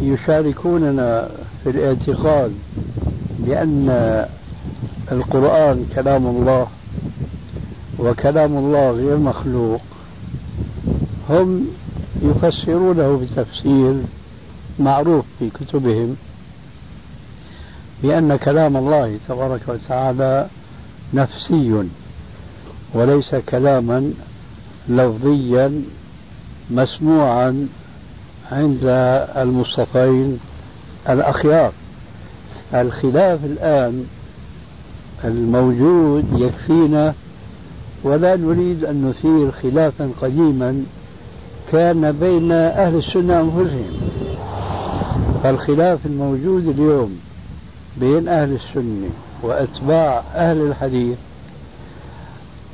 يشاركوننا في الاعتقاد بأن القرآن كلام الله وكلام الله غير مخلوق هم يفسرونه بتفسير معروف في كتبهم بأن كلام الله تبارك وتعالى نفسي وليس كلاما لفظيا مسموعا عند المصطفين الأخيار. الخلاف الآن الموجود يكفينا ولا نريد أن نثير خلافا قديما كان بين أهل السنة أنفسهم. فالخلاف الموجود اليوم بين أهل السنة وأتباع أهل الحديث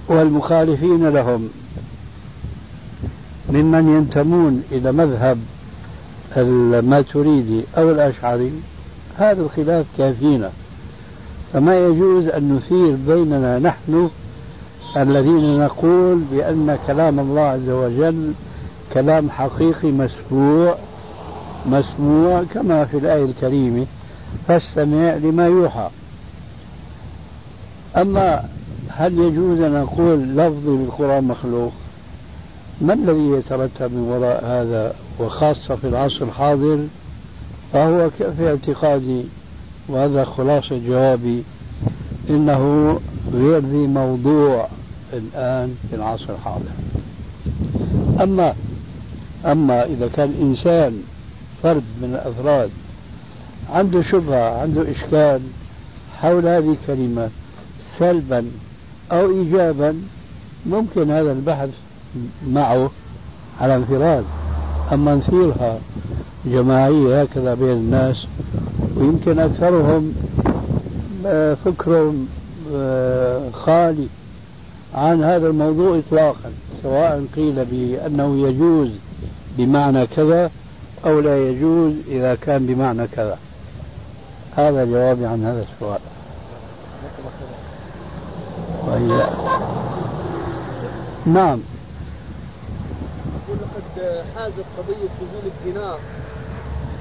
والمخالفين لهم ممن ينتمون إلى مذهب الماتريدي أو الأشعري هذا الخلاف كافينا. فما يجوز أن نثير بيننا نحن الذين نقول بأن كلام الله عز وجل كلام حقيقي مسموع مسموع كما في الآية الكريمة فاستمع لما يوحى. أما هل يجوز أن نقول لفظي بالقرآن مخلوق؟ ما الذي يترتب من وراء هذا وخاصة في العصر الحاضر؟ فهو في اعتقادي وهذا خلاصة جوابي إنه غير ذي موضوع الآن في العصر الحاضر. أما أما إذا كان إنسان فرد من الأفراد عنده شبهة عنده إشكال حول هذه الكلمة سلبا أو إيجابا ممكن هذا البحث معه على انفراد أما نثيرها جماعية هكذا بين الناس ويمكن أكثرهم آه، فكرهم آه، خالي عن هذا الموضوع إطلاقا سواء قيل بأنه يجوز بمعنى كذا أو لا يجوز إذا كان بمعنى كذا. هذا جوابي عن هذا السؤال. وهي نعم. حازت قضية نزول الدينار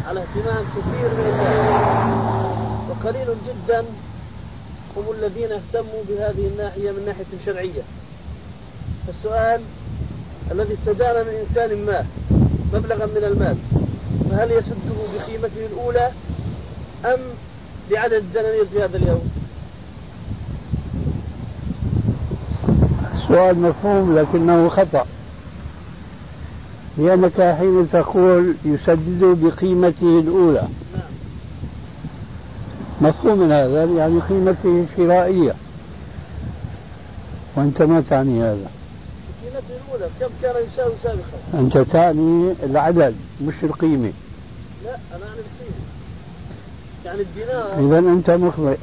على اهتمام كثير من الناس. وقليل جدا هم الذين اهتموا بهذه الناحية من ناحية شرعية. السؤال الذي استدان من إنسان ما مبلغا من المال فهل يسده بقيمته الأولى أم بعدد الدنانير في هذا اليوم؟ سؤال مفهوم لكنه خطأ. لأنك حين تقول يسدد بقيمته الأولى. مفهوم من هذا؟ يعني قيمته الشرائية. وأنت ما تعني هذا؟ قيمته الأولى كم كان يساوي سابقا؟ أنت تعني العدد مش القيمة. لا أنا أعني القيمة. يعني الدينار. إذا أنت مخطئ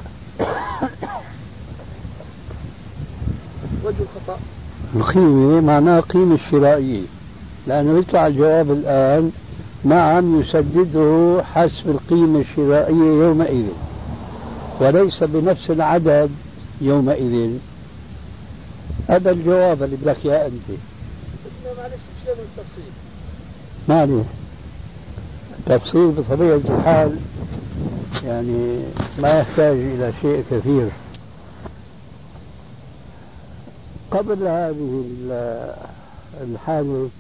وجه الخطأ القيمة معناها قيمة الشرائية. لأنه يطلع الجواب الآن نعم يسدده حسب القيمة الشرائية يومئذ وليس بنفس العدد يومئذ. هذا الجواب اللي بدك إياه أنت. التفصيل معلش التفصيل. بطبيعة الحال يعني ما يحتاج إلى شيء كثير. قبل هذه الحادث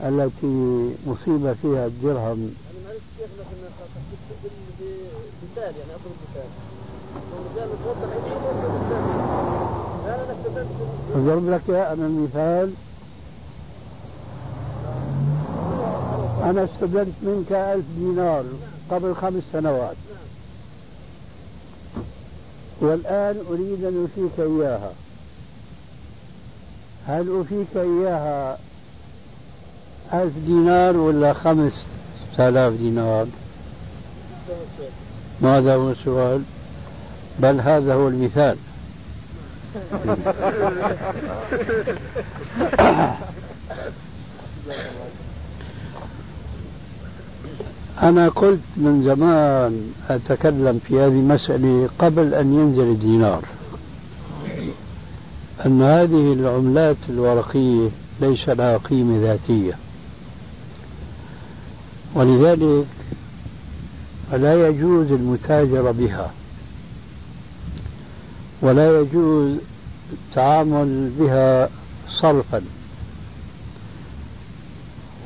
التي مصيب فيها الدرهم. يعني معلش شيخنا يعني اضرب مثال أضرب لك أنا المثال. أنا استلمت منك ألف دينار قبل خمس سنوات. والآن أريد أن أوفيك إياها. هل أوفيك إياها ألف دينار ولا خمس آلاف دينار؟ ماذا هو السؤال؟ بل هذا هو المثال. <coughs> أنا قلت من زمان أتكلم في هذه المسألة قبل أن ينزل الدينار. أن هذه العملات الورقية ليس لها قيمة ذاتية. ولذلك فلا يجوز المتاجرة بها. ولا يجوز التعامل بها صرفا.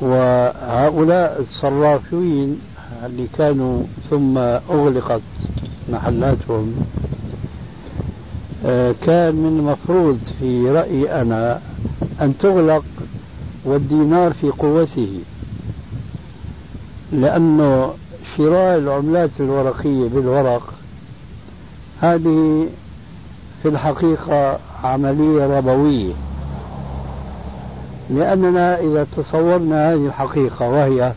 وهؤلاء الصرافين اللي كانوا ثم أغلقت محلاتهم آه، كان من المفروض في رأيي أنا أن تغلق والدينار في قوته. لأنه شراء العملات الورقية بالورق هذه في الحقيقة عملية ربوية. لأننا إذا تصورنا هذه الحقيقة وهي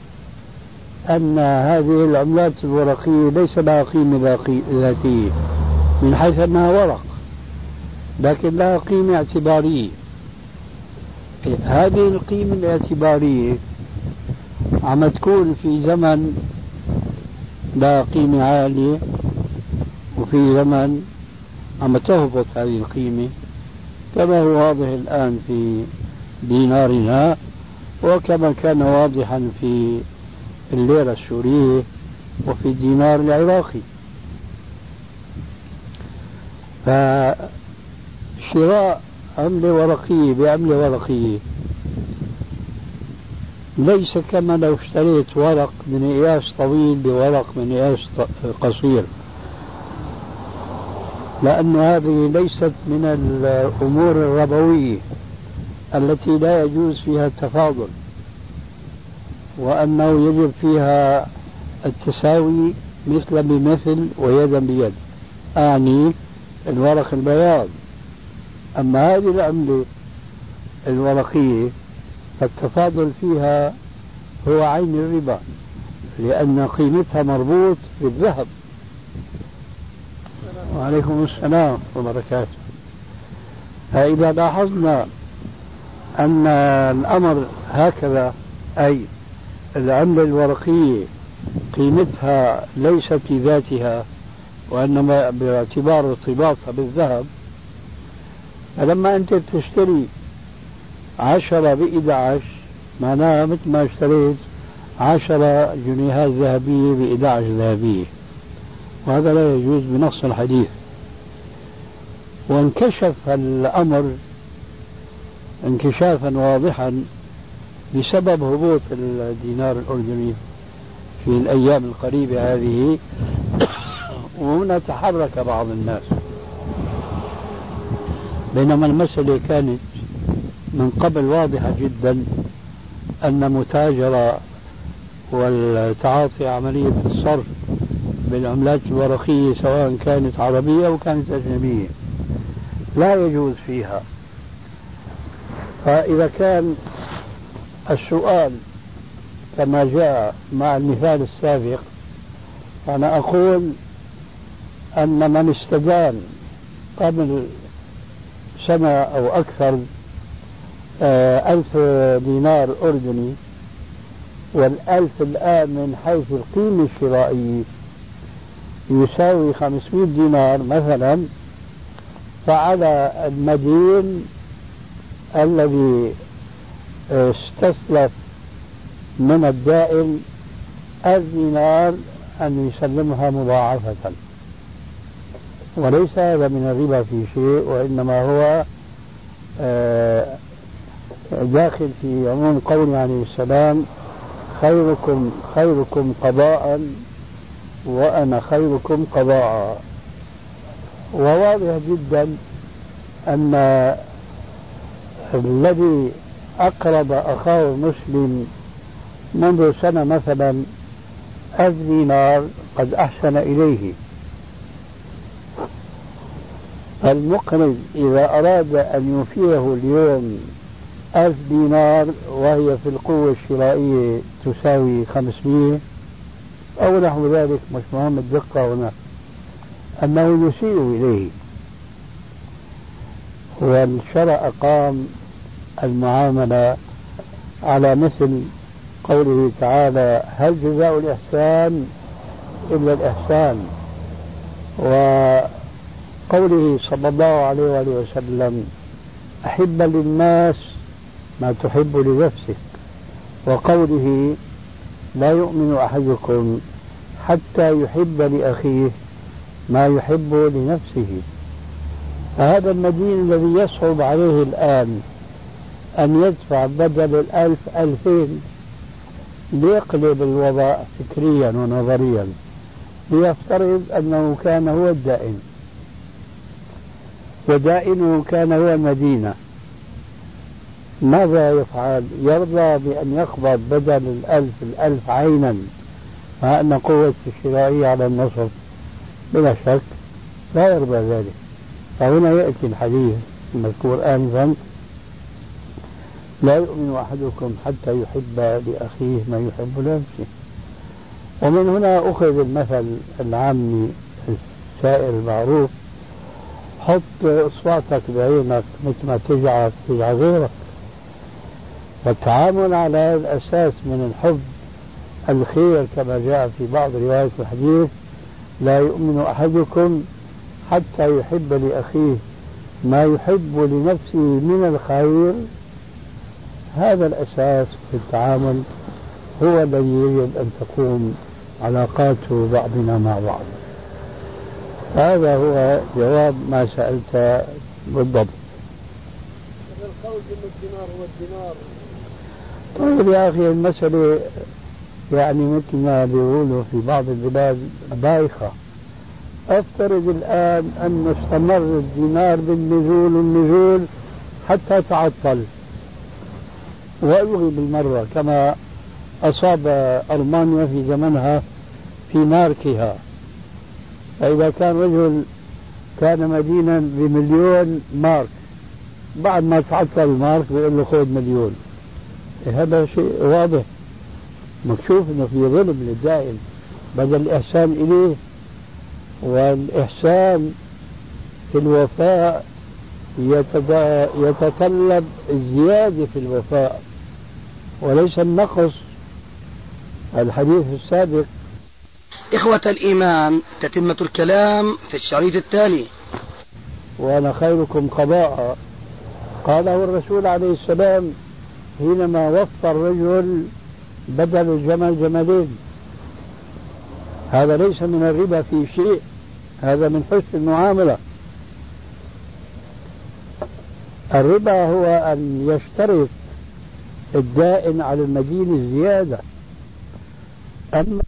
أن هذه العملات الورقية ليس لها قيمة ذاتية من حيث أنها ورق لكن لها قيمة اعتبارية. هذه القيمة الاعتبارية عم تكون في زمن لا قيمة عالية وفي زمن عم تهبط هذه القيمة كما هو واضح الآن في دينارنا وكما كان واضحا في الليرة السورية وفي الدينار العراقي. فشراء عملة ورقية بعملة ورقية ليس كما لو اشتريت ورق من قياس طويل بورق من قياس قصير. لأن هذه ليست من الأمور الربوية التي لا يجوز فيها التفاضل وأنه يجب فيها التساوي مثل بمثل ويدا بيد. أعني الورق البياض. أما هذه العملة الورقية فالتفاضل فيها هو عين الربا لأن قيمتها مربوط بالذهب. وعليكم السلام وبركاته. فإذا لاحظنا أن الأمر هكذا أي العملة الورقية قيمتها ليست لذاتها وإنما باعتبار ارتباطها بالذهب فلما أنت تشتري عشرة بإحدى عشر معناها مثل ما اشتريت عشر جنيهات ذهبية بإيداع ذهبية. وهذا لا يجوز بنص الحديث. وانكشف الأمر انكشافا واضحا بسبب هبوط الدينار الأردني في الأيام القريبة هذه وهنا تحرك بعض الناس. بينما المسألة كانت من قبل واضحة جدا أن متاجرة والتعاطي عملية الصرف بالعملات الورقية سواء كانت عربية أو كانت أجنبية لا يجوز فيها. فإذا كان السؤال كما جاء مع المثال السابق فأنا أقول أن من استدان قبل سنة أو أكثر ألف دينار أردني والألف الآن من حيث القيمة الشرائية يساوي 500 دينار مثلا فعلى المدين الذي استسلف من الدائن الدينار أن يسلمها مضاعفة وليس هذا من الربا في شيء وإنما هو آه، داخل في عموم قوله عليه السلام خيركم خيركم قضاء وأنا خيركم قضاء. وواضح جدا أن الذي أقرض أخاه المسلم منذ سنة مثلا ألف دينار قد أحسن إليه. المقرض إذا أراد أن يوفيه اليوم ألف دينار وهي في القوة الشرائية تساوي خمسمية. أو نحو ذلك مش مهم الدقة هنا. أنه يسيء إليه. والشرع أقام المعاملة على مثل قوله تعالى هل جزاء الإحسان إلا الإحسان؟ وقوله صلى الله عليه وآله وسلم أحب للناس ما تحب لنفسك. وقوله لا يؤمن أحدكم حتى يحب لأخيه ما يحب لنفسه. فهذا المدين الذي يصعب عليه الآن أن يدفع بدل الألف ألفين ليقلب الوضع فكريا ونظريا ليفترض أنه كان هو الدائن. ودائنه كان هو المدينة. ماذا يفعل؟ يرضى بأن يقبض بدل الألف الألف عينا مع أن قوة الشرائية على النصف بلا شك لا يرضى ذلك. فهنا يأتي الحديث المذكور آنفا لا يؤمن أحدكم حتى يحب لأخيه ما يحب لنفسه. ومن هنا أخذ المثل العامي السائر المعروف. حط إصبعتك بعينك مثل ما تجعل تجعل غيرك. والتعامل على هذا الأساس من الحب الخير كما جاء في بعض روايات الحديث لا يؤمن أحدكم حتى يحب لأخيه ما يحب لنفسه من الخير. هذا الأساس في التعامل هو الذي يجب أن تقوم علاقات بعضنا مع بعض. هذا هو جواب ما سألت بالضبط. القول هو الدينار. طيب يا أخي المسألة يعني مثل ما بيقولوا في بعض البلاد بايخة. أفترض الآن أن استمر الدينار بالنزول والنزول حتى تعطل. ويلغي بالمرة كما أصاب ألمانيا في زمنها في ماركها. فإذا كان رجل كان مدينا بمليون مارك بعد ما تعطل المارك بيقول له خذ مليون. هذا شيء واضح. مكشوف إنه في ظلم للدائن بدل الإحسان إليه والإحسان في الوفاء يتطلب الزيادة في الوفاء. وليس النقص. الحديث السابق. إخوة الإيمان تتمة الكلام في الشريط التالي. وأنا خيركم قضاء. قاله الرسول عليه السلام حينما وفى الرجل بدل الجمل جملين. هذا ليس من الربا في شيء هذا من حسن المعاملة. الربا هو أن يشترط الدائن على المدين الزيادة. أما